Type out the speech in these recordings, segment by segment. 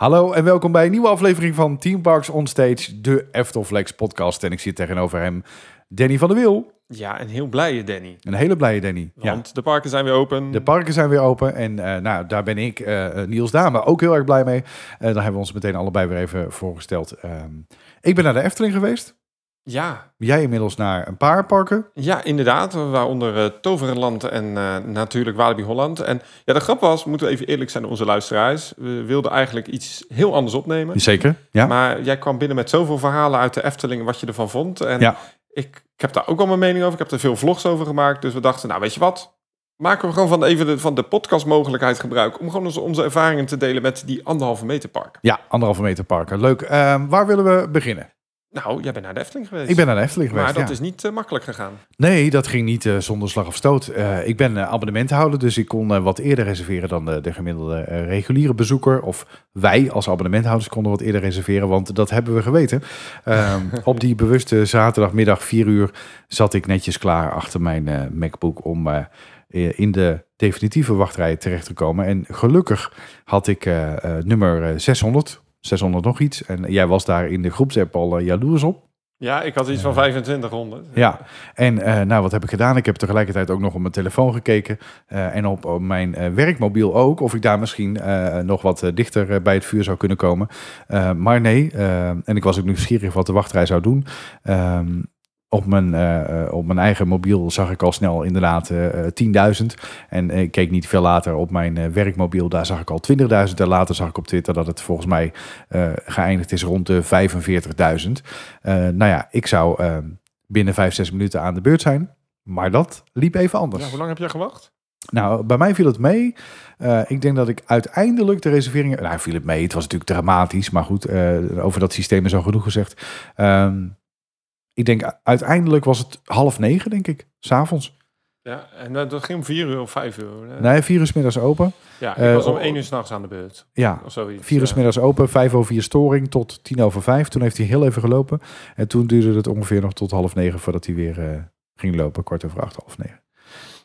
Hallo en welkom bij een nieuwe aflevering van Team Parks Onstage, de Eftelflex podcast. En ik zit tegenover hem Danny van der Wiel. Ja, een heel blije Danny. Een hele blije Danny. Ja. Want de parken zijn weer open. De parken zijn weer open en eh, nou, daar ben ik, eh, Niels Dame, ook heel erg blij mee. Eh daar hebben we ons meteen allebei weer even voorgesteld. Ehm, ik ben naar de Efteling geweest. Ja, Jij inmiddels naar een paar parken. ja, inderdaad. Waaronder eh Toverland en eh, natuurlijk Walibi Holland. En ja, de grap was, moeten we even eerlijk zijn onze luisteraars. We wilden eigenlijk iets heel anders opnemen. Zeker, ja. Maar jij kwam binnen met zoveel verhalen uit de Efteling wat je ervan vond. En Ja. ik, ik heb daar ook al mijn mening over. Ik heb er veel vlogs over gemaakt. Dus we dachten, nou weet je wat? Maken we gewoon van, even de, van de podcastmogelijkheid gebruik... om gewoon onze, onze ervaringen te delen met die anderhalve meter park. Ja, anderhalve meter parken. Leuk. Ehm, waar willen we beginnen? Nou, jij bent naar de Efteling geweest. Ik ben naar de Efteling geweest, Maar dat ja. is niet eh, makkelijk gegaan. Nee, dat ging niet eh, zonder slag of stoot. Eh, ik ben abonnementhouder, dus ik kon wat eerder reserveren dan de, de gemiddelde reguliere bezoeker. Of wij als abonnementhouders konden wat eerder reserveren, want dat hebben we geweten. Ehm, op die bewuste zaterdagmiddag 4 uur zat ik netjes klaar achter mijn MacBook om in de definitieve wachtrij terecht te komen. En gelukkig had ik nummer eh, 600, 600 nog iets. En jij was daar in de groepsapp al eh, jaloers op. Ja, ik had iets van 2500. Ja, en eh, nou, wat heb ik gedaan? Ik heb tegelijkertijd ook nog op mijn telefoon gekeken eh, en op, op mijn eh, werkmobiel ook, of ik daar misschien eh, nog wat eh, dichter eh, bij het vuur zou kunnen komen. Eh, maar nee, eh, en ik was ook nieuwsgierig wat de wachtrij zou doen. Op mijn, eh, eh, op mijn eigen mobiel zag ik al snel inderdaad eh, eh, 10.000. En ik keek niet veel later op mijn werkmobiel, daar zag ik al 20.000. En later zag ik op Twitter dat het volgens mij geëindigd is rond de 45.000. Eh, nou ja, ik zou binnen 5, 6 minuten aan de beurt zijn. Maar dat liep even anders. Ja, hoe lang heb jij gewacht? Nou, bij mij viel het mee. Ik denk dat ik uiteindelijk de reserveringen... Nou, viel het mee. Het was natuurlijk dramatisch. Maar goed, over dat systeem is al genoeg gezegd. Ehm, ik denk uiteindelijk was het half negen, denk ik. S'avonds. Ja, en dat, ging om 4 uur of 5 uur. hè? Nee, vier uur 's middags open. Ja, ik Eh, was om oh, 1 uur s'nachts aan de beurt. Ja, Of zoiets. vier uur 's middags open. Vijf over vier storing tot tien over vijf. Toen heeft hij heel even gelopen. En toen duurde het ongeveer nog tot half negen voordat hij weer eh, ging lopen. Kwart over acht, half negen.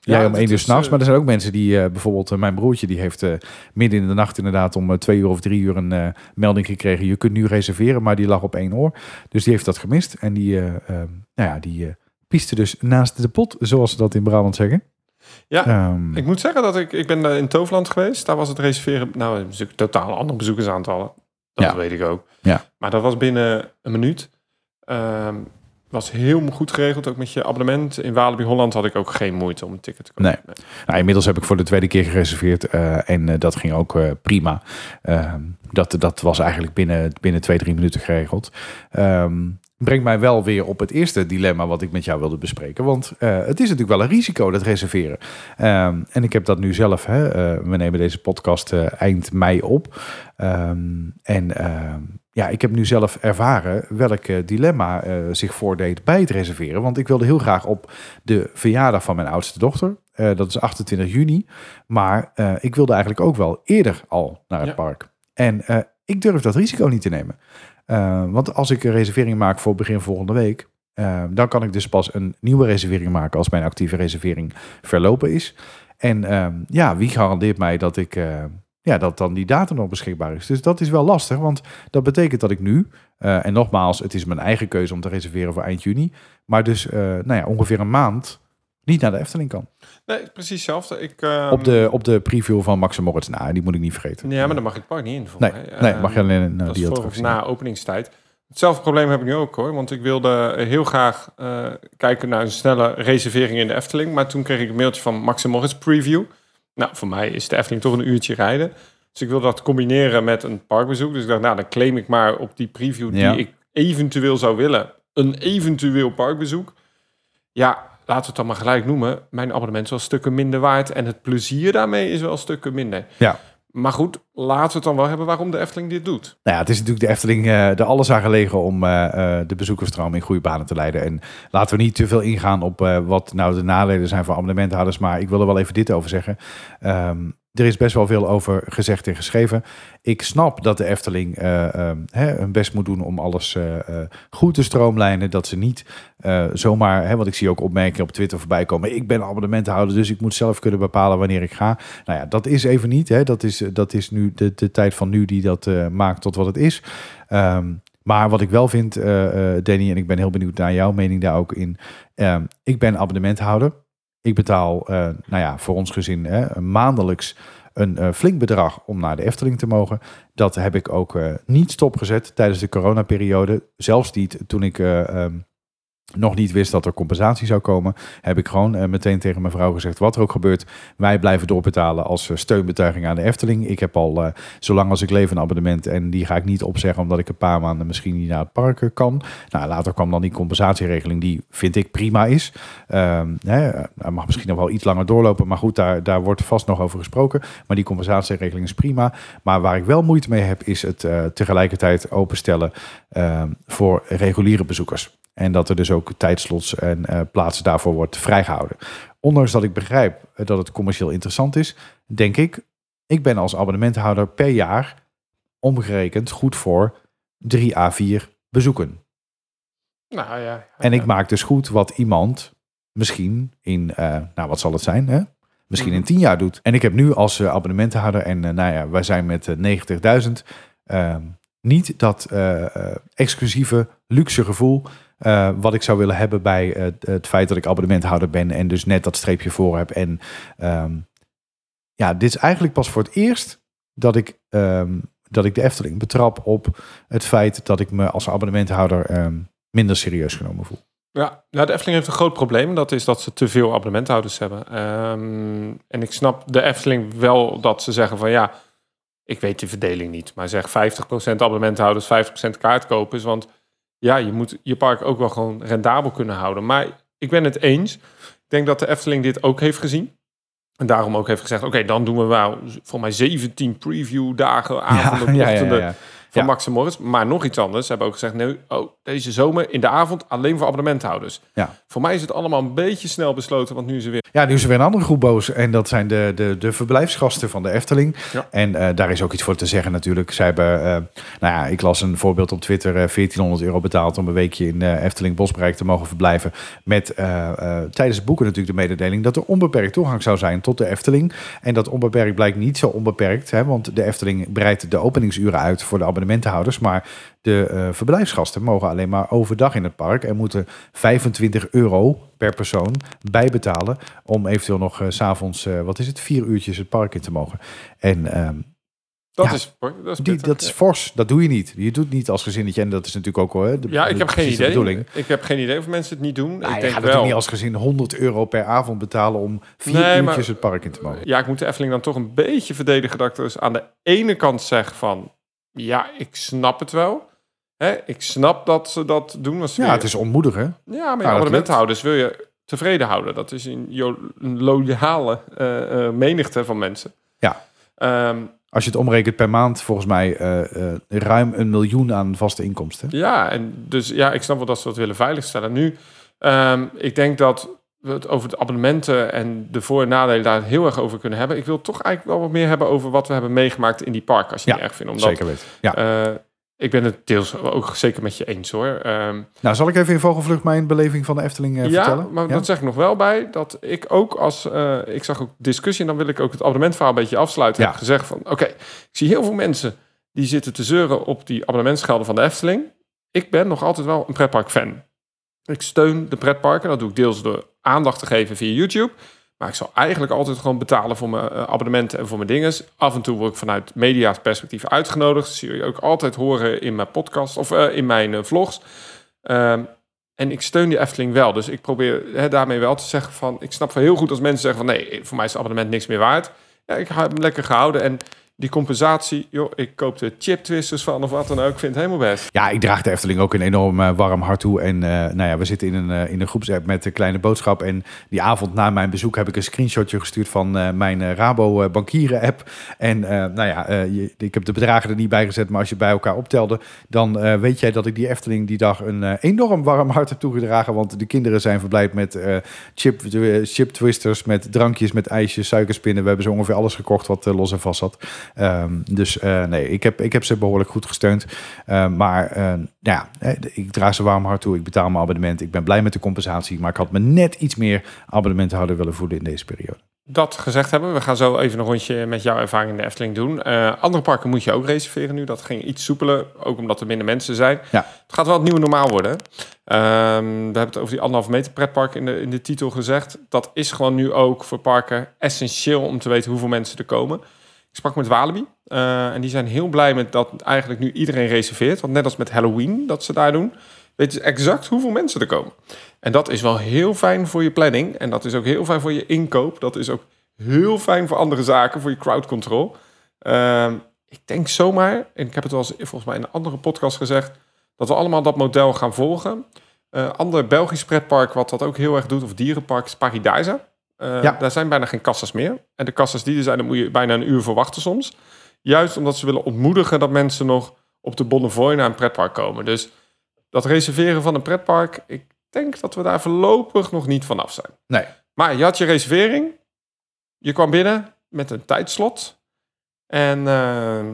Jij Ja, om één uur s'nachts. eh, Maar er zijn ook mensen die, eh, bijvoorbeeld eh, mijn broertje, die heeft midden in de nacht inderdaad om twee uur of drie uur een melding gekregen. Je kunt nu reserveren, maar die lag op één oor. Dus die heeft dat gemist. En die, eh, ehm, nou ja, die pieste dus naast de pot, zoals ze dat in Brabant zeggen. Ja, Ehm, ik moet zeggen dat ik, ik ben in Toverland geweest. Daar was het reserveren, nou, een bezoek- totaal andere bezoekersaantallen. Dat Ja. weet ik ook. Ja. Maar dat was binnen een minuut. Ehm was heel goed geregeld, ook met je abonnement. In Walibi Holland had ik ook geen moeite om een ticket te kopen. Nee. Nou, inmiddels heb ik voor de tweede keer gereserveerd eh, en eh, dat ging ook eh, prima. Ehm, dat, dat was eigenlijk binnen, binnen twee, drie minuten geregeld. Ehm, brengt mij wel weer op het eerste dilemma wat ik met jou wilde bespreken. Want het is natuurlijk wel een risico, dat reserveren. Ehm, en ik heb dat nu zelf, hè, we nemen deze podcast eind mei op. En ja, ik heb nu zelf ervaren welk eh, dilemma eh, zich voordeed bij het reserveren. Want ik wilde heel graag op de verjaardag van mijn oudste dochter. Eh, dat is 28 juni. Maar ik wilde eigenlijk ook wel eerder al naar het Ja. park. En ik durf dat risico niet te nemen. Want als ik een reservering maak voor begin volgende week, dan kan ik dus pas een nieuwe reservering maken als mijn actieve reservering verlopen is. En ja, wie garandeert mij dat ik. Eh, ja, dat dan die datum nog beschikbaar is. Dus dat is wel lastig, want dat betekent dat ik nu, eh, en nogmaals, het is mijn eigen keuze om te reserveren voor eind juni, maar dus eh, nou ja, ongeveer een maand niet naar de Efteling kan. Nee, precies hetzelfde. Ik, ehm, op, de, op de preview van Max en Moritz, nou, die moet ik niet vergeten. Ja, maar dan mag je het park niet in. Nee, nee Ehm, mag je alleen uh, is voor of attractie. na openingstijd. Hetzelfde probleem heb ik nu ook hoor. Want ik wilde heel graag eh, kijken naar een snelle reservering in de Efteling. Maar toen kreeg ik een mailtje van Max Moritz Preview. Nou, voor mij is de Efteling toch een uurtje rijden. Dus ik wilde dat combineren met een parkbezoek. Dus ik dacht, nou dan claim ik maar op die preview Ja. die ik eventueel zou willen. Een eventueel parkbezoek. Ja, laten we het dan maar gelijk noemen. Mijn abonnement is wel stukken minder waard. En het plezier daarmee is wel stukken minder. Ja. Maar goed, laten we het dan wel hebben waarom de Efteling dit doet. Nou ja, het is natuurlijk de Efteling eh de alles aan gelegen om eh, eh, de bezoekersstroom in goede banen te leiden. En laten we niet te veel ingaan op wat nou de nadelen zijn voor abonnementhouders. Maar ik wil er wel even dit over zeggen. Ehm, er is best wel veel over gezegd en geschreven. Ik snap dat de Efteling uh, hè, hun best moet doen om alles uh, goed te stroomlijnen. Dat ze niet zomaar, hè, want ik zie ook opmerkingen op Twitter voorbij komen. Ik ben abonnementhouder, dus ik moet zelf kunnen bepalen wanneer ik ga. Nou ja, dat is even niet. Hè. Dat, is, dat is nu de, de tijd van nu die dat maakt tot wat het is. Um, maar wat ik wel vind, Danny, en ik ben heel benieuwd naar jouw mening daar ook in. Um, ik ben abonnementhouder. Ik betaal, uh, nou ja, voor ons gezin hè, maandelijks een uh, flink bedrag om naar de Efteling te mogen. Dat heb ik ook uh, niet stopgezet tijdens de coronaperiode. Zelfs niet toen ik um, nog niet wist dat er compensatie zou komen, heb ik gewoon uh, meteen tegen mijn vrouw gezegd: wat er ook gebeurt, wij blijven doorbetalen als uh, steunbetuiging aan de Efteling. Ik heb al, uh, zolang als ik leef, een abonnement en die ga ik niet opzeggen omdat ik een paar maanden misschien niet naar het park kan. Nou, later kwam dan die compensatieregeling, die vind ik prima is. Ehm, hè, mag misschien nog wel iets langer doorlopen, maar goed, daar, daar wordt vast nog over gesproken. Maar die compensatieregeling is prima. Maar waar ik wel moeite mee heb, is het tegelijkertijd openstellen ehm, voor reguliere bezoekers. En dat er dus ook tijdslots en uh, plaatsen daarvoor wordt vrijgehouden. Ondanks dat ik begrijp dat het commercieel interessant is, denk ik, ik ben als abonnementhouder per jaar omgerekend goed voor 3 à 4 bezoeken. Nou, ja, ja, en ik maak dus goed wat iemand misschien in, uh, nou wat zal het zijn, hè? misschien in 10 jaar doet. En ik heb nu als uh, abonnementhouder, en nou ja, wij zijn met 90.000, ehm, niet dat exclusieve luxe gevoel uh, wat ik zou willen hebben bij uh, het feit dat ik abonnementhouder ben en dus net dat streepje voor heb. En um, ja, dit is eigenlijk pas voor het eerst dat ik, um, dat ik de Efteling betrap op het feit dat ik me als abonnementhouder um, minder serieus genomen voel. Ja, nou, de Efteling heeft een groot probleem. Dat is dat ze te veel abonnementhouders hebben. en ik snap de Efteling wel dat ze zeggen van ja, ik weet de verdeling niet. Maar zeg 50% abonnementhouders, 50% kaartkopers. Want ja, je moet je park ook wel gewoon rendabel kunnen houden. Maar ik ben het eens. Ik denk dat de Efteling dit ook heeft gezien. En daarom ook heeft gezegd, oké, dan doen we wel voor mij 17 preview dagen, avonden, ja, ochtenden. Ja, ja, van ja. Max Morris. Maar nog iets anders. Ze hebben ook gezegd, nee, oh, deze zomer in de avond alleen voor abonnementhouders. Ja. Voor mij is het allemaal een beetje snel besloten, want nu is er weer... Ja, nu is er weer een andere groep boos. En dat zijn de, de, de verblijfsgasten van de Efteling. Ja. En uh, daar is ook iets voor te zeggen natuurlijk. Zij hebben, uh, nou ja, ik las een voorbeeld op Twitter. Uh, 1400 euro betaald om een weekje in Efteling Bosbereik te mogen verblijven. Met tijdens het boeken natuurlijk de mededeling dat er onbeperkt toegang zou zijn tot de Efteling. En dat onbeperkt blijkt niet zo onbeperkt. Hè, want de Efteling breidt de openingsuren uit voor de abonnementenhouders. Maar de uh, verblijfsgasten mogen alleen maar overdag in het park en moeten 25 euro per persoon bijbetalen om eventueel nog uh, s'avonds, uh, wat is het, vier uurtjes het park in te mogen. En um, dat, ja, is, dat is, die, dat is fors, dat doe je niet. Je doet niet als gezinnetje en dat is natuurlijk ook hoor. De, ja, ik heb geen idee. Bedoeling. Ik heb geen idee of mensen het niet doen. Nou, ik denk wel. niet als gezin 100 euro per avond betalen om vier nee, uurtjes maar, het park in te mogen. Ja, ik moet de Efteling dan toch een beetje verdedigen dat ik dus aan de ene kant zeg van ja, ik snap het wel. Hè, ik snap dat ze dat doen. ja, het is ontmoedigen. Ja, maar je abonnementhouders wil je tevreden houden. Dat is een loyale uh, uh, menigte van mensen. Ja. Um, Als je het omrekent per maand, volgens mij uh, ruim een miljoen aan vaste inkomsten. Ja, en dus ja, ik snap wel dat ze dat willen veiligstellen. Nu, um, ik denk dat we het over de abonnementen en de voor- en nadelen daar heel erg over kunnen hebben. Ik wil toch eigenlijk wel wat meer hebben over wat we hebben meegemaakt in die park, als je ja, het erg vindt. Omdat, zeker weten. Ja. Uh, ik ben het deels ook zeker met je eens hoor. Um, nou, zal ik even in vogelvlucht mijn beleving van de Efteling uh, ja, vertellen? Maar ja, maar dat zeg ik nog wel bij. Dat ik ook als, uh, ik zag ook discussie en dan wil ik ook het abonnementverhaal een beetje afsluiten. Ja. Heb gezegd van, oké, okay, ik zie heel veel mensen die zitten te zeuren op die abonnementsgelden van de Efteling. Ik ben nog altijd wel een pretpark fan. Ik steun de pretparken. Dat doe ik deels door aandacht te geven via YouTube. Maar ik zal eigenlijk altijd gewoon betalen voor mijn uh, abonnementen en voor mijn dingen. Af en toe word ik vanuit media's perspectief uitgenodigd. Dat zie je ook altijd horen in mijn podcast of uh, in mijn uh, vlogs. Um, en ik steun die Efteling wel. Dus ik probeer daarmee wel te zeggen van... Ik snap wel heel goed als mensen zeggen van... Nee, voor mij is het abonnement niks meer waard. Ja, ik heb hem lekker gehouden. En Die compensatie, joh, ik koop de chip twisters van of wat dan ook. Ik vind het helemaal best. Ja, ik draag de Efteling ook een enorm eh, warm hart toe. En eh, nou ja, we zitten in een, eh, in een groepsapp met de kleine boodschap. En die avond na mijn bezoek heb ik een screenshotje gestuurd van mijn Rabo bankieren app. En nou ja, ik heb de bedragen er niet bij gezet, maar als je bij elkaar optelde, dan weet jij dat ik die Efteling die dag een enorm warm hart heb toegedragen. Want de kinderen zijn verblijd met chip, chip twisters, met drankjes, met ijsjes, suikerspinnen. We hebben zo ongeveer alles gekocht wat los en vast zat. Ehm, dus eh, nee, ik heb, ik heb ze behoorlijk goed gesteund. Eh, maar eh, ja, eh, ik draag ze warm hart toe. Ik betaal mijn abonnement. Ik ben blij met de compensatie. Maar ik had me net iets meer abonnementhouder willen voelen in deze periode. Dat gezegd hebben, we gaan zo even een rondje met jouw ervaring in de Efteling doen. Eh, andere parken moet je ook reserveren nu. Dat ging iets soepeler, ook omdat er minder mensen zijn. Ja. Het gaat wel het nieuwe normaal worden. Ehm, we hebben het over die anderhalve meter pretpark in de, in de titel gezegd. Dat is gewoon nu ook voor parken essentieel om te weten hoeveel mensen er komen. Ik sprak met Walibi eh, en die zijn heel blij met dat eigenlijk nu iedereen reserveert. Want net als met Halloween dat ze daar doen, weten ze exact hoeveel mensen er komen. En dat is wel heel fijn voor je planning. En dat is ook heel fijn voor je inkoop. Dat is ook heel fijn voor andere zaken, voor je crowd control. Ehm, ik denk zomaar, en ik heb het wel volgens mij in een andere podcast gezegd, dat we allemaal dat model gaan volgen. Eh ander Belgisch pretpark wat dat ook heel erg doet, of dierenpark, is Paradise. Ja. Daar zijn bijna geen kassas meer. En de kassas die er zijn, daar moet je bijna een uur voor wachten soms. Juist omdat ze willen ontmoedigen dat mensen nog op de Bonnefoy naar een pretpark komen. Dus dat reserveren van een pretpark, ik denk dat we daar voorlopig nog niet vanaf zijn. Nee. Maar je had je reservering. Je kwam binnen met een tijdslot. En eh,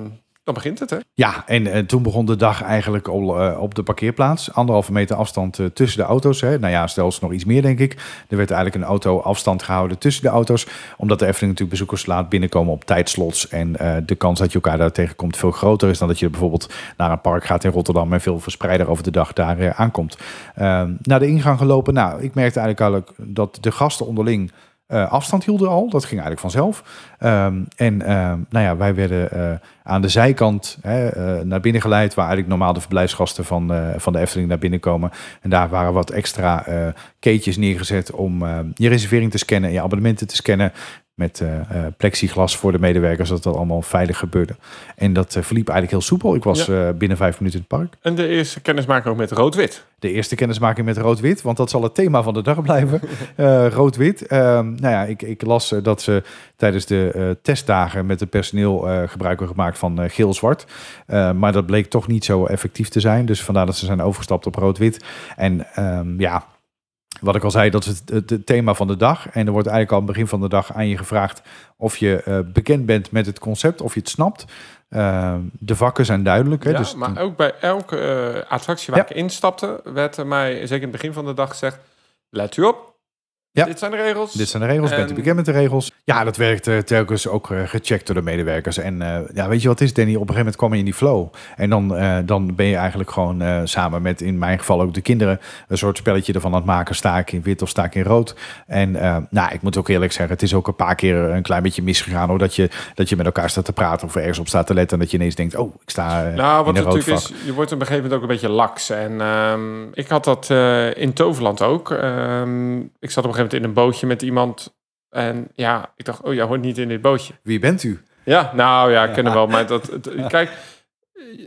dan begint het, hè? Ja, en eh, toen begon de dag eigenlijk al eh, op de parkeerplaats. Anderhalve meter afstand eh, tussen de auto's. Hè. Nou ja, stel nog iets meer, denk ik. Er werd eigenlijk een auto afstand gehouden tussen de auto's. Omdat de Efteling natuurlijk bezoekers laat binnenkomen op tijdslots. En de kans dat je elkaar daar tegenkomt veel groter is dan dat je bijvoorbeeld naar een park gaat in Rotterdam en veel verspreider over de dag daar aankomt. Ehm, naar de ingang gelopen. Nou, ik merkte eigenlijk dat de gasten onderling eh, afstand hielden al. Dat ging eigenlijk vanzelf. Ehm, en ehm, nou ja, wij werden eh, aan de zijkant hè, eh, naar binnen geleid, waar eigenlijk normaal de verblijfsgasten van, van de Efteling naar binnen komen. En daar waren wat extra keetjes neergezet om eh, je reservering te scannen en je abonnementen te scannen. Met eh, eh, plexiglas voor de medewerkers, dat dat allemaal veilig gebeurde. En dat eh, verliep eigenlijk heel soepel. Ik was binnen vijf minuten in het park. En de eerste kennismaking ook met rood-wit. De eerste kennismaking met rood-wit, want dat zal het thema van de dag blijven. Rood-wit. Ehm, nou ja, ik, ik las dat ze tijdens de testdagen met het personeel gebruik hebben gemaakt van geel-zwart. Eh, maar dat bleek toch niet zo effectief te zijn. Dus vandaar dat ze zijn overgestapt op rood-wit. En ehm, ja, wat ik al zei, dat is het, het, thema van de dag. En er wordt eigenlijk al aan het begin van de dag aan je gevraagd of je eh, bekend bent met het concept, of je het snapt. Ehm, de vakken zijn duidelijk. Hè? Ja, dus maar ook bij elke eh, attractie waar Ja. ik instapte, werd er mij, zeker in het begin van de dag, gezegd... Let u op, Ja. dit zijn de regels. Dit zijn de regels, bent u En- bekend met de regels? Ja, dat werd eh, telkens ook eh, gecheckt door de medewerkers. En eh, ja, weet je wat het is, Danny? Op een gegeven moment kwam je in die flow. En dan, eh, dan ben je eigenlijk gewoon eh, samen met, in mijn geval ook de kinderen, een soort spelletje ervan aan het maken. Sta ik in wit of sta ik in rood? En eh, nou, ik moet ook eerlijk zeggen, het is ook een paar keer een klein beetje misgegaan. Hoor, dat, je, dat je met elkaar staat te praten of ergens op staat te letten. En dat je ineens denkt, oh, ik sta Nou, wat in natuurlijk vak. is, je wordt op een gegeven moment ook een beetje laks. En ehm, ik had dat eh, in Toverland ook. Ehm, ik zat op een gegeven moment in een bootje met iemand. En ja, ik dacht, oh, jij hoort niet in dit bootje. Wie bent u? Ja, nou ja, ik ken hem wel. Maar dat, het- kijk,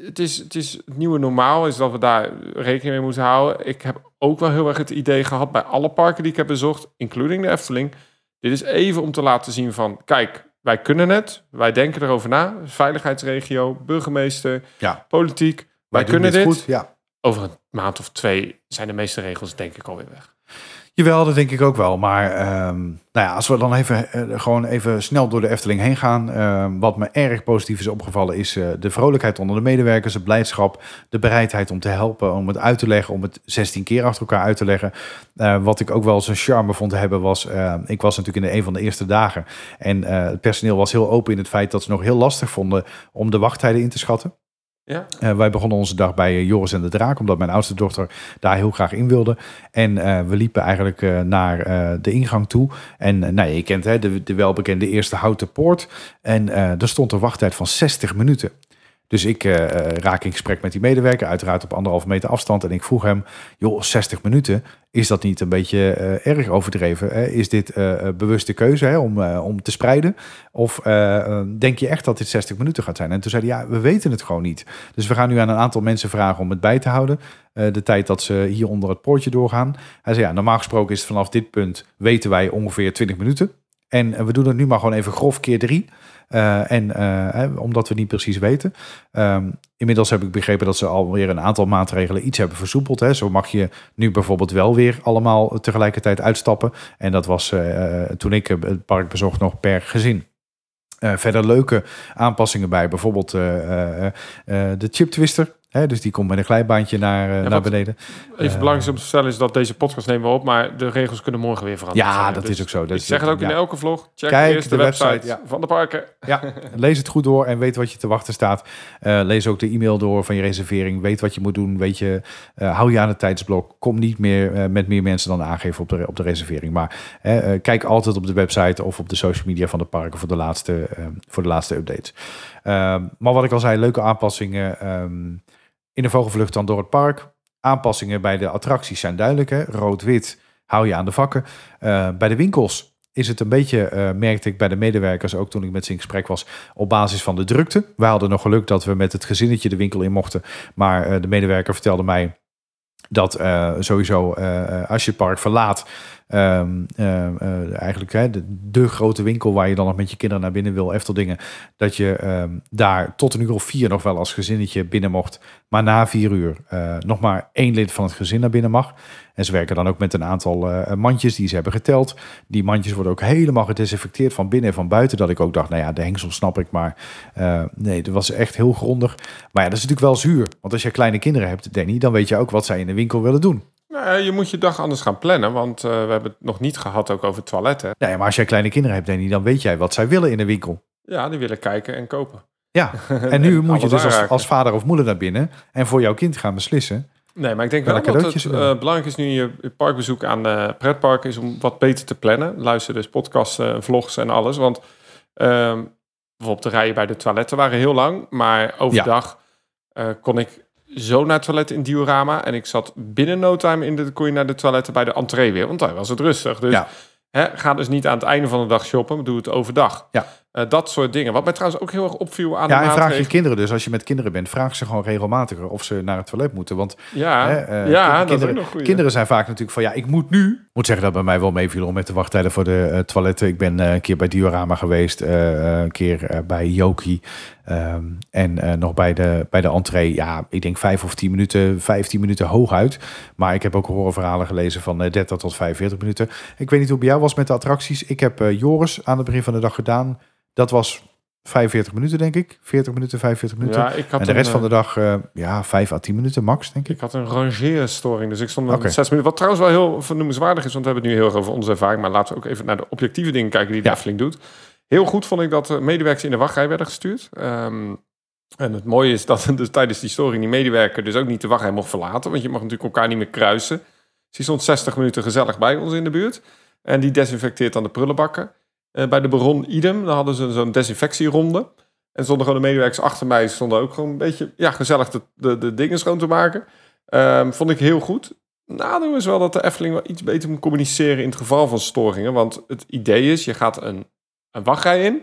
het is, het is het nieuwe normaal, is dat we daar rekening mee moeten houden. Ik heb ook wel heel erg het idee gehad bij alle parken die ik heb bezocht, including de Efteling. Dit is even om te laten zien van, kijk, wij kunnen het. Wij denken erover na. Veiligheidsregio, burgemeester, Ja, politiek. Wij, kunnen dit. goed. Ja. Over een maand of twee zijn de meeste regels denk ik alweer weg. Jawel, dat denk ik ook wel. Maar ehm, nou ja, als we dan even, eh, gewoon even snel door de Efteling heen gaan. ehm, wat me erg positief is opgevallen is eh, de vrolijkheid onder de medewerkers, het blijdschap, de bereidheid om te helpen, om het uit te leggen, om het 16 keer achter elkaar uit te leggen. Eh, wat ik ook wel zijn charme vond te hebben was, ik was natuurlijk in de een van de eerste dagen. En het personeel was heel open in het feit dat ze nog heel lastig vonden om de wachttijden in te schatten. Ja, Eh, wij begonnen onze dag bij eh, Joris en de Draak, omdat mijn oudste dochter daar heel graag in wilde. En eh, we liepen eigenlijk naar de ingang toe. En nou, je kent hè, de, de welbekende eerste houten poort. En er stond een wachttijd van 60 minuten. Dus ik uh, raak in gesprek met die medewerker, uiteraard op anderhalve meter afstand. En ik vroeg hem, joh, 60 minuten, is dat niet een beetje uh, erg overdreven? Hè? Is dit uh, bewuste keuze hè, om, om te spreiden? Of denk je echt dat dit 60 minuten gaat zijn? En toen zei hij, ja, we weten het gewoon niet. Dus we gaan nu aan een aantal mensen vragen om het bij te houden. de tijd dat ze hier onder het poortje doorgaan. Hij zei, ja, normaal gesproken is het vanaf dit punt, weten wij ongeveer 20 minuten. En we doen het nu maar gewoon even grof keer drie. Uh, en uh, omdat we niet precies weten. Um, inmiddels heb ik begrepen dat ze alweer een aantal maatregelen iets hebben versoepeld. Hè. Zo mag je nu bijvoorbeeld wel weer allemaal tegelijkertijd uitstappen. En dat was uh, toen ik het park bezocht nog per gezin. verder leuke aanpassingen bij, bijvoorbeeld de chip dus die komt met een glijbaantje naar, uh, naar beneden. Even uh, belangrijk om te stellen is dat deze podcast nemen we op, maar de regels kunnen morgen weer veranderen. Ja, dat is ook zo. Dat ik zeg het ook in elke vlog. Check Kijk eerst de, website, van de parken. Ja, lees het goed door en weet wat je te wachten staat. Uh, lees ook de e-mail door van je reservering. Weet wat je moet doen. Weet je, hou je aan het tijdsblok. Kom niet meer met meer mensen dan aangeven op de, op de reservering. Maar kijk altijd op de website of op de social media van de parken voor de laatste, voor de laatste updates. Ehm, maar wat ik al zei, leuke aanpassingen. In de vogelvlucht dan door het park. Aanpassingen bij de attracties zijn duidelijk. Rood-wit hou je aan de vakken. Uh, bij de winkels is het een beetje, uh, merkte ik bij de medewerkers, ook toen ik met ze in gesprek was, op basis van de drukte. We hadden nog geluk dat we met het gezinnetje de winkel in mochten. Maar uh, de medewerker vertelde mij dat sowieso als je het park verlaat, um, uh, eigenlijk hè, de, grote winkel waar je dan nog met je kinderen naar binnen wil, Efteldingen, dat je um, daar tot een uur of vier nog wel als gezinnetje binnen mocht, maar na vier uur nog maar één lid van het gezin naar binnen mag. En ze werken dan ook met een aantal uh, mandjes die ze hebben geteld. Die mandjes worden ook helemaal gedesinfecteerd van binnen en van buiten. Dat ik ook dacht, nou ja, de hengsel snap ik, maar nee, dat was echt heel grondig. Maar ja, dat is natuurlijk wel zuur. Want als je kleine kinderen hebt, Danny, dan weet je ook wat zij in de winkel willen doen. Nou, je moet je dag anders gaan plannen, want uh, we hebben het nog niet gehad ook over toiletten. Nee, maar als jij kleine kinderen hebt, Danny, dan weet jij wat zij willen in de winkel. Ja, die willen kijken en kopen. Ja, en nu moet je dus als, als, vader of moeder naar binnen en voor jouw kind gaan beslissen. Nee, maar ik denk wel dat het uh, belangrijk is nu je parkbezoek aan de pretpark is om wat beter te plannen. Luister dus podcasts, uh, vlogs en alles. Want uh, bijvoorbeeld de rijen bij de toiletten waren heel lang. Maar overdag ja. uh, kon ik zo naar het toilet in diorama. En ik zat binnen no time in de, kon je naar de toiletten bij de entree weer. Want daar was het rustig. Dus ja. Hè, ga dus niet aan het einde van de dag shoppen, doe het overdag. Ja. Uh, dat soort dingen. Wat mij trouwens ook heel erg opviel aan ja, de en vraag je kinderen dus, als je met kinderen bent, vraag ze gewoon regelmatiger of ze naar het toilet moeten. Want ja, hè, uh, ja kinderen, dat kinderen zijn vaak natuurlijk van, ja, ik moet nu. Ik moet zeggen dat bij mij wel meeviel om met de wachttijden voor de uh, toiletten. Ik ben een keer bij Diorama geweest, een keer bij Yoki. Um, en nog bij de, bij de entree, ja, ik denk vijf of tien minuten, vijftien minuten hooguit. Maar ik heb ook horrorverhalen gelezen van 30 tot 45 minuten. Ik weet niet hoe bij jou was met de attracties. Ik heb Joris aan het begin van de dag gedaan. Dat was 45 minuten, denk ik. 40 minuten, 45 minuten. Ja, ik had en de rest van de eh, dag, uh, ja, 5 à 10 minuten max, denk ik. Ik had een rangeerstoring, dus ik stond okay. 6 minuten. Wat trouwens wel heel vernoemenswaardig is, want we hebben het nu heel erg over onze ervaring. Maar laten we ook even naar de objectieve dingen kijken die de ja. Efteling doet. Heel goed vond ik dat de medewerkers in de wachtrij werden gestuurd. Um, en het mooie is dat dus tijdens die storing die medewerker dus ook niet de wachtrij mocht verlaten. Want je mag natuurlijk elkaar niet meer kruisen. Dus die stond 60 minuten gezellig bij ons in de buurt. En die desinfecteert dan de prullenbakken. Uh, bij de Baron idem, dan hadden ze zo'n desinfectieronde. En stonden gewoon de medewerkers achter mij, stonden ook gewoon een beetje ja, gezellig de, de, de dingen schoon te maken. Um, vond ik heel goed. Nadeel is wel dat de Efteling wel iets beter moet communiceren in het geval van storingen. Want het idee is, je gaat een, een wachtrij in,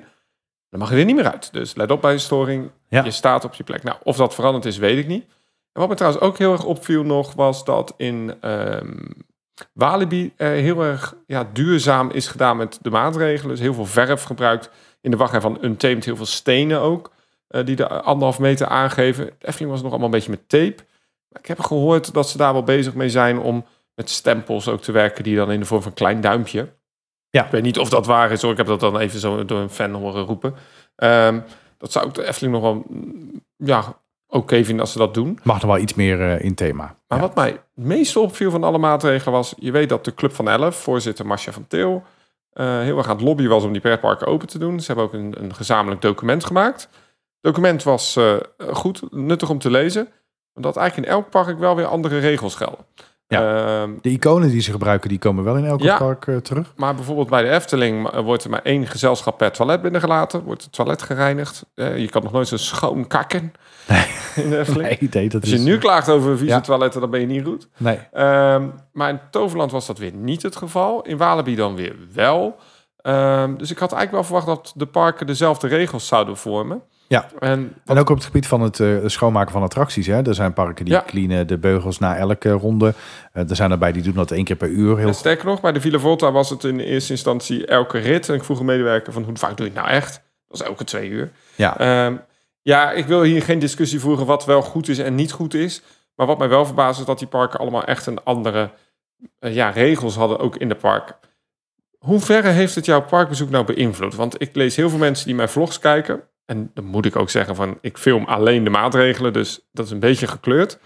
dan mag je er niet meer uit. Dus let op bij een storing, ja. je staat op je plek. Nou, of dat veranderd is, weet ik niet. En wat me trouwens ook heel erg opviel nog, was dat in um, Walibi uh, heel erg ja, duurzaam is gedaan met de maatregelen. Dus heel veel verf gebruikt. In de wachtrij van Untamed heel veel stenen ook. Uh, die de anderhalf meter aangeven. De Efteling was nog allemaal een beetje met tape. Maar ik heb gehoord dat ze daar wel bezig mee zijn om met stempels ook te werken. Die dan in de vorm van een klein duimpje. Ja. Ik weet niet of dat waar is hoor. Ik heb dat dan even zo door een fan horen roepen. Um, dat zou ik de Efteling nog wel ja, oké okay vinden als ze dat doen. Mag er wel iets meer uh, in thema. Maar wat mij het meest opviel van alle maatregelen was... je weet dat de Club van Elf, voorzitter Marcia van Til... Uh, heel erg aan het lobbyen was om die pretparken open te doen. Ze hebben ook een, een gezamenlijk document gemaakt. Het document was uh, goed, nuttig om te lezen. Omdat eigenlijk in elk park wel weer andere regels gelden. Ja. Ehm, De iconen die ze gebruiken, die komen wel in elk Ja. park eh, terug. maar bijvoorbeeld bij de Efteling eh, wordt er maar één gezelschap per toilet binnengelaten. Wordt het toilet gereinigd. Eh, je kan nog nooit zo schoon kakken in de Efteling. Nee, nee, dat Als je is... nu klaagt over vieze Ja. toiletten, dan ben je niet goed. Nee. Ehm, maar in Toverland was dat weer niet het geval. In Walibi dan weer wel. Ehm, dus ik had eigenlijk wel verwacht dat de parken dezelfde regels zouden vormen. Ja. En En ook op het gebied van het eh, schoonmaken van attracties. Hè. Er zijn parken die Ja. cleanen de beugels na elke ronde. Eh, er zijn erbij die doen dat één keer per uur. Heel En sterker nog, bij de Villa Volta was het in eerste instantie elke rit. En ik vroeg een medewerker van hoe vaak doe je het nou echt? Dat was elke twee uur. Ja. Ehm, ja, ik wil hier geen discussie voeren wat wel goed is en niet goed is. Maar wat mij wel verbaast is dat die parken allemaal echt een andere eh, ja, regels hadden, ook in de parken. Hoe verre heeft het jouw parkbezoek nou beïnvloed? Want ik lees heel veel mensen die mijn vlogs kijken. En dan moet ik ook zeggen van, ik film alleen de maatregelen, dus dat is een beetje gekleurd.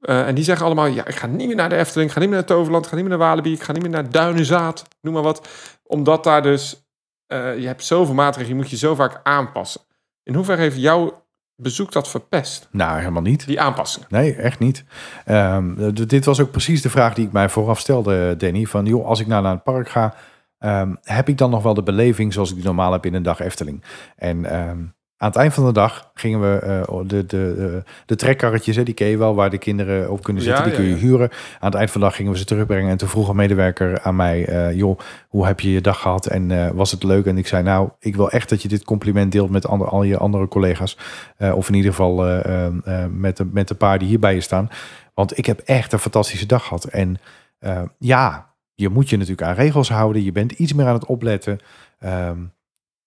Eh, en die zeggen allemaal, ja, ik ga niet meer naar de Efteling, ik ga niet meer naar Toverland, ik ga niet meer naar Walibi, ik ga niet meer naar Duinenzaad, noem maar wat. Omdat daar dus, eh, je hebt zoveel maatregelen, je moet je zo vaak aanpassen. In hoeverre heeft jouw bezoek dat verpest, Nou, helemaal niet. die aanpassingen? Nee, echt niet. Ehm, dit was ook precies de vraag die ik mij vooraf stelde, Danny. Van, joh, als ik nou naar het park ga, ehm, heb ik dan nog wel de beleving zoals ik die normaal heb in een dag Efteling? En ehm, aan het eind van de dag gingen we eh, de, de, de, de trekkarretjes, hè, die ken je wel, waar de kinderen op kunnen zitten, Ja, die kun je ja. huren. Aan het eind van de dag gingen we ze terugbrengen. En toen vroeg een medewerker aan mij, eh, joh, hoe heb je je dag gehad? En eh, was het leuk? En ik zei, nou, ik wil echt dat je dit compliment deelt met ander, al je andere collega's. Eh, of in ieder geval eh, eh, eh, met, de, met de paar die hier bij je staan. Want ik heb echt een fantastische dag gehad. En eh, ja, je moet je natuurlijk aan regels houden. Je bent iets meer aan het opletten. Ehm,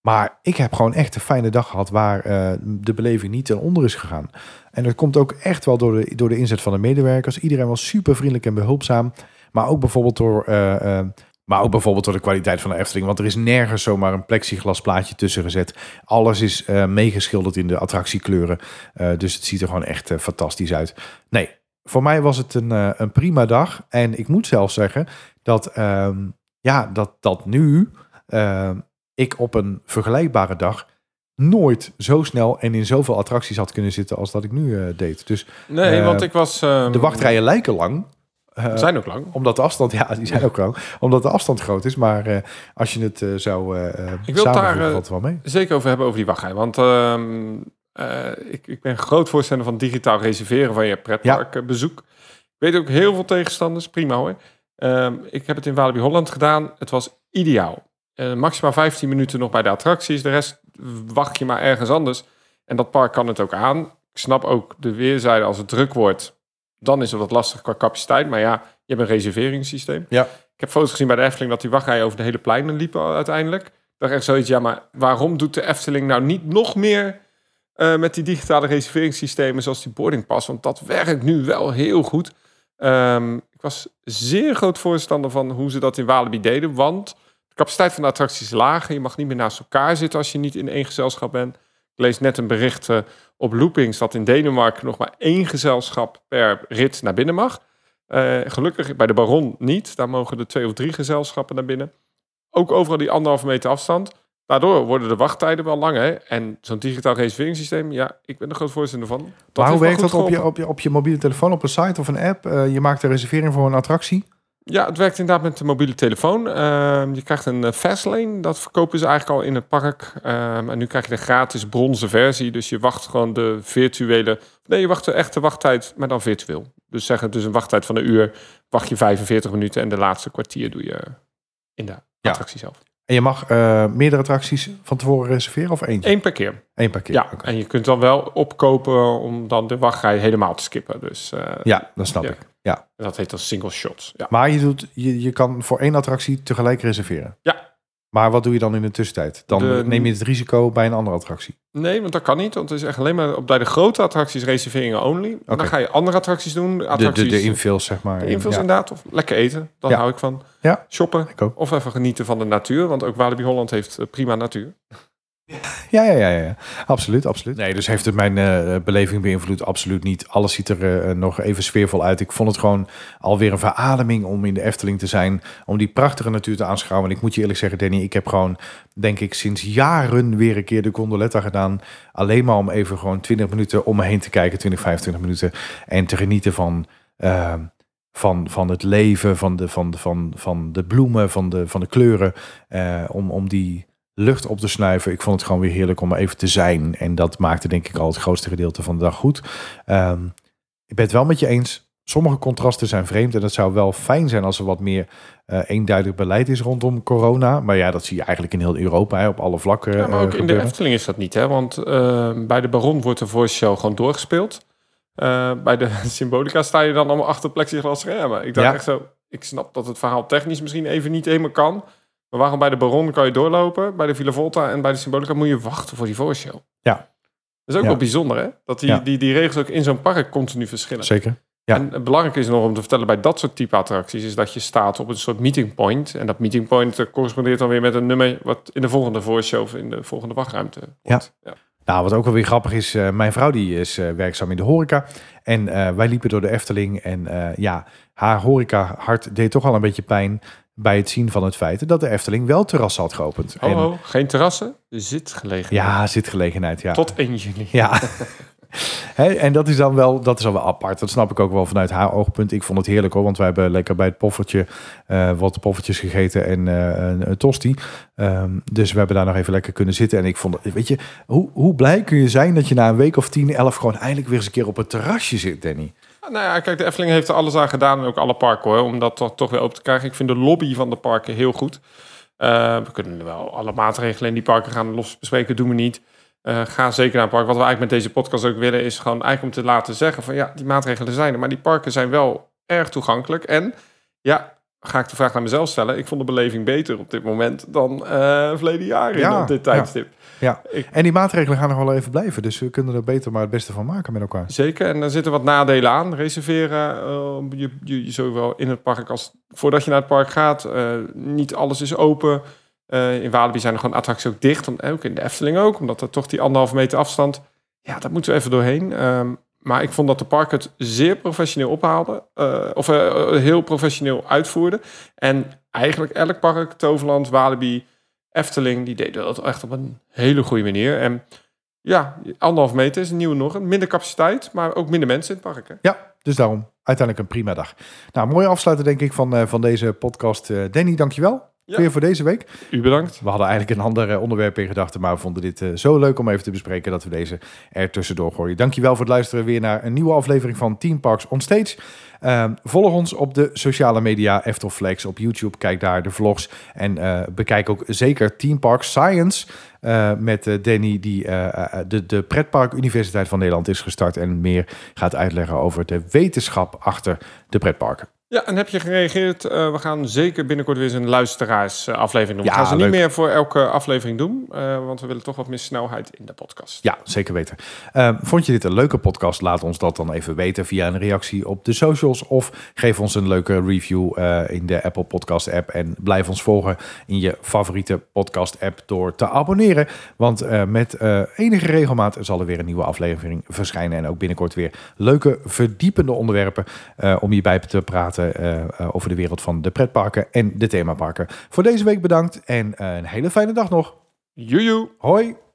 maar ik heb gewoon echt een fijne dag gehad waar eh, de beleving niet ten onder is gegaan. En dat komt ook echt wel door de, door de inzet van de medewerkers. Iedereen was super vriendelijk en behulpzaam. Maar ook bijvoorbeeld door... eh, eh, maar ook bijvoorbeeld door de kwaliteit van de Efteling. Want er is nergens zomaar een plexiglas plaatje tussen gezet. Alles is meegeschilderd in de attractiekleuren. Dus het ziet er gewoon echt fantastisch uit. Nee, voor mij was het een, een prima dag. En ik moet zelfs zeggen dat, ehm, ja, dat, dat nu ehm, ik op een vergelijkbare dag nooit zo snel en in zoveel attracties had kunnen zitten als dat ik nu eh, deed. Dus Nee, Eh, want ik was... ehm, de wachtrijen lijken lang. eh, zijn ook lang. omdat de afstand, ja, die zijn ook lang. Omdat de afstand groot is. Maar als je het zou Ik wil daar, wel mee. zeker over hebben over die wachtrij. Want ehm, eh, ik, ik ben groot voorstander van digitaal reserveren van je pretparkbezoek. Ik weet ook heel veel tegenstanders, prima hoor. Ehm, ik heb het in Walibi Holland gedaan. Het was ideaal. Eh, maximaal 15 minuten nog bij de attracties. De rest wacht je maar ergens anders. En dat park kan het ook aan. Ik snap ook de weerzijde als het druk wordt. Dan is het wat lastig qua capaciteit. Maar ja, je hebt een reserveringssysteem. Ja. Ik heb foto's gezien bij de Efteling dat die wachtrijen over de hele pleinen liepen uiteindelijk. Ik dacht echt zoiets, ja, maar waarom doet de Efteling nou niet nog meer eh, met die digitale reserveringssystemen zoals die boarding pass? Want dat werkt nu wel heel goed. Ehm, ik was zeer groot voorstander van hoe ze dat in Walibi deden, want capaciteit van de attracties is lager. Je mag niet meer naast elkaar zitten als je niet in één gezelschap bent. Ik lees net een bericht eh, op Loopings dat in Denemarken nog maar één gezelschap per rit naar binnen mag. Eh, gelukkig bij de Baron niet. Daar mogen er twee of drie gezelschappen naar binnen. Ook overal die anderhalve meter afstand. Daardoor worden de wachttijden wel langer. En zo'n digitaal reserveringssysteem, ja, ik ben er groot voorstander van. Dat maar hoe werkt dat op je, op, je, op je mobiele telefoon, op een site of een app? Eh, je maakt een reservering voor een attractie. Ja, het werkt inderdaad met de mobiele telefoon. Ehm, je krijgt een eh, Fastlane, dat verkopen ze eigenlijk al in het park. Ehm, en nu krijg je de gratis bronzen versie. Dus je wacht gewoon de virtuele... Nee, je wacht de echte wachttijd, maar dan virtueel. Dus zeg het dus een wachttijd van een uur, wacht je 45 minuten... en de laatste kwartier doe je in de Ja. attractie zelf. En je mag eh, meerdere attracties van tevoren reserveren of eentje? Eén per keer. Eén per keer. Ja, en je kunt dan wel opkopen om dan de wachtrij helemaal te skippen. Dus eh, ja dat snap Ja. ik. Ja. dat heet dan single shots. Ja. Maar je, doet, je, je kan voor één attractie tegelijk reserveren. Ja. Maar wat doe je dan in de tussentijd? Dan De- neem je het risico bij een andere attractie. Nee, want dat kan niet. Want het is echt alleen maar op bij de grote attracties reserveringen only. En Oké. Dan ga je andere attracties doen. De, de, Attracties, de infills, zeg maar. de ja. inderdaad. Of lekker eten. Daar Ja. hou ik van. Ja. Shoppen. Ik ook. Of even genieten van de natuur. Want ook Walibi Holland heeft eh, prima natuur. Ja, ja, ja, ja. Absoluut, absoluut. Nee, dus heeft het mijn eh, beleving beïnvloed? Absoluut niet. Alles ziet er eh, nog even sfeervol uit. Ik vond het gewoon alweer een verademing om in de Efteling te zijn. Om die prachtige natuur te aanschouwen. En ik moet je eerlijk zeggen, Danny, ik heb gewoon, denk ik, sinds jaren weer een keer de gondoletta gedaan. Alleen maar om even gewoon 20 minuten om me heen te kijken. 20, 25 minuten. En te genieten van... eh, van, van het leven, van de, van, van, van de bloemen, van de, van de kleuren. om, om die lucht op te snuiven. Ik vond het gewoon weer heerlijk om er even te zijn. En dat maakte denk ik al het grootste gedeelte van de dag goed. Ehm, ik ben het wel met je eens. Sommige contrasten zijn vreemd. En het zou wel fijn zijn als er wat meer eh, eenduidig beleid is rondom corona. Maar ja, dat zie je eigenlijk in heel Europa hè, op alle vlakken. Ja, maar eh, ook in de. Efteling is dat niet, hè? Want eh, bij de Baron wordt de voice show gewoon doorgespeeld. Eh, bij de Symbolica sta je dan allemaal achter plexiglas schermen. Ik dacht Ja. echt zo, ik snap dat het verhaal technisch misschien even niet helemaal kan. Maar waarom bij de Baron kan je doorlopen? Bij de Villa Volta en bij de Symbolica moet je wachten voor die voice show. Ja. Dat is ook Ja. wel bijzonder, hè? Dat die, Ja. die, die regels ook in zo'n park continu verschillen. Zeker. Ja. En het belangrijke is nog om te vertellen bij dat soort type attracties... is dat je staat op een soort meeting point. En dat meeting point correspondeert dan weer met een nummer... wat in de volgende voice show of in de volgende wachtruimte wordt. Ja. Nou, wat ook wel weer grappig is, eh, mijn vrouw die is eh, werkzaam in de horeca. En eh, wij liepen door de Efteling. En ja, haar horeca hart deed toch al een beetje pijn bij het zien van het feit dat de Efteling wel terrassen had geopend. Oh, en, oh, geen terrassen, zitgelegenheid. ja, zitgelegenheid, ja. Tot 1 juni. Ja. Hè, en dat is dan wel, dat is al wel apart. Dat snap ik ook wel vanuit haar oogpunt. Ik vond het heerlijk hoor, want wij hebben lekker bij het poffertje eh, wat poffertjes gegeten en eh, een, een tosti. Ehm, dus we hebben daar nog even lekker kunnen zitten. En ik vond, het- weet je, hoe, hoe blij kun je zijn dat je na een week of 10, 11 gewoon eindelijk weer eens een keer op het terrasje zit, Danny? Nou ja, kijk, de Efteling heeft er alles aan gedaan. En ook alle parken hoor, om dat toch, weer open te krijgen. Ik vind de lobby van de parken heel goed. Eh, we kunnen wel alle maatregelen in die parken gaan los bespreken. Doen we niet. Eh, ga zeker naar een park. Wat we eigenlijk met deze podcast ook willen, is gewoon eigenlijk om te laten zeggen van ja, die maatregelen zijn er. Maar die parken zijn wel erg toegankelijk. En ja, ga ik de vraag naar mezelf stellen. Ik vond de beleving beter op dit moment dan eh verleden jaar Ja, op dit tijdstip. Ja, Ik- en die maatregelen gaan nog wel even blijven. Dus we kunnen er beter maar het beste van maken met elkaar. Zeker, en daar zitten wat nadelen aan. Reserveren, eh, je, je, zowel in het park als voordat je naar het park gaat. Eh, niet alles is open. Eh, in Walibi zijn er gewoon attracties ook dicht. Om, ook in de Efteling ook, omdat er toch die anderhalve meter afstand... Ja, daar moeten we even doorheen. Ehm, maar ik vond dat de park het zeer professioneel ophaalde. of heel professioneel uitvoerde. En eigenlijk elk park, Toverland, Walibi, Efteling... die deden dat echt op een hele goede manier. En ja, anderhalf meter is een nieuwe nog. Minder capaciteit, maar ook minder mensen in het park. Hè? Ja, dus daarom uiteindelijk een prima dag. Nou, mooi afsluiten denk ik van, eh, van deze podcast. Eh, Danny, dankjewel. Ja. Weer voor deze week. U bedankt. We hadden eigenlijk een ander eh, onderwerp in gedachten, maar we vonden dit eh, zo leuk om even te bespreken dat we deze er tussendoor gooien. Dankjewel voor het luisteren weer naar een nieuwe aflevering van Team Parks on Stage. Ehm, volg ons op de sociale media, Eftelflex op YouTube. Kijk daar de vlogs en eh, bekijk ook zeker Team Parks Science met Danny die de, de Pretpark Universiteit van Nederland is gestart en meer gaat uitleggen over de wetenschap achter de pretparken. Ja, en heb je gereageerd? Eh, we gaan zeker binnenkort weer eens een luisteraarsaflevering doen. Ja, we gaan ze leuk. niet meer voor elke aflevering doen, eh, want we willen toch wat meer snelheid in de podcast. Ja, zeker weten. Ehm, vond je dit een leuke podcast? Laat ons dat dan even weten via een reactie op de socials. Of geef ons een leuke review eh, in de Apple Podcast app. En blijf ons volgen in je favoriete podcast app door te abonneren. Want eh, met eh, enige regelmaat zal er weer een nieuwe aflevering verschijnen. En ook binnenkort weer leuke, verdiepende onderwerpen eh, om hierbij te praten eh, eh, over de wereld van de pretparken en de themaparken. Voor deze week bedankt en een hele fijne dag nog. Joejoe! Hoi!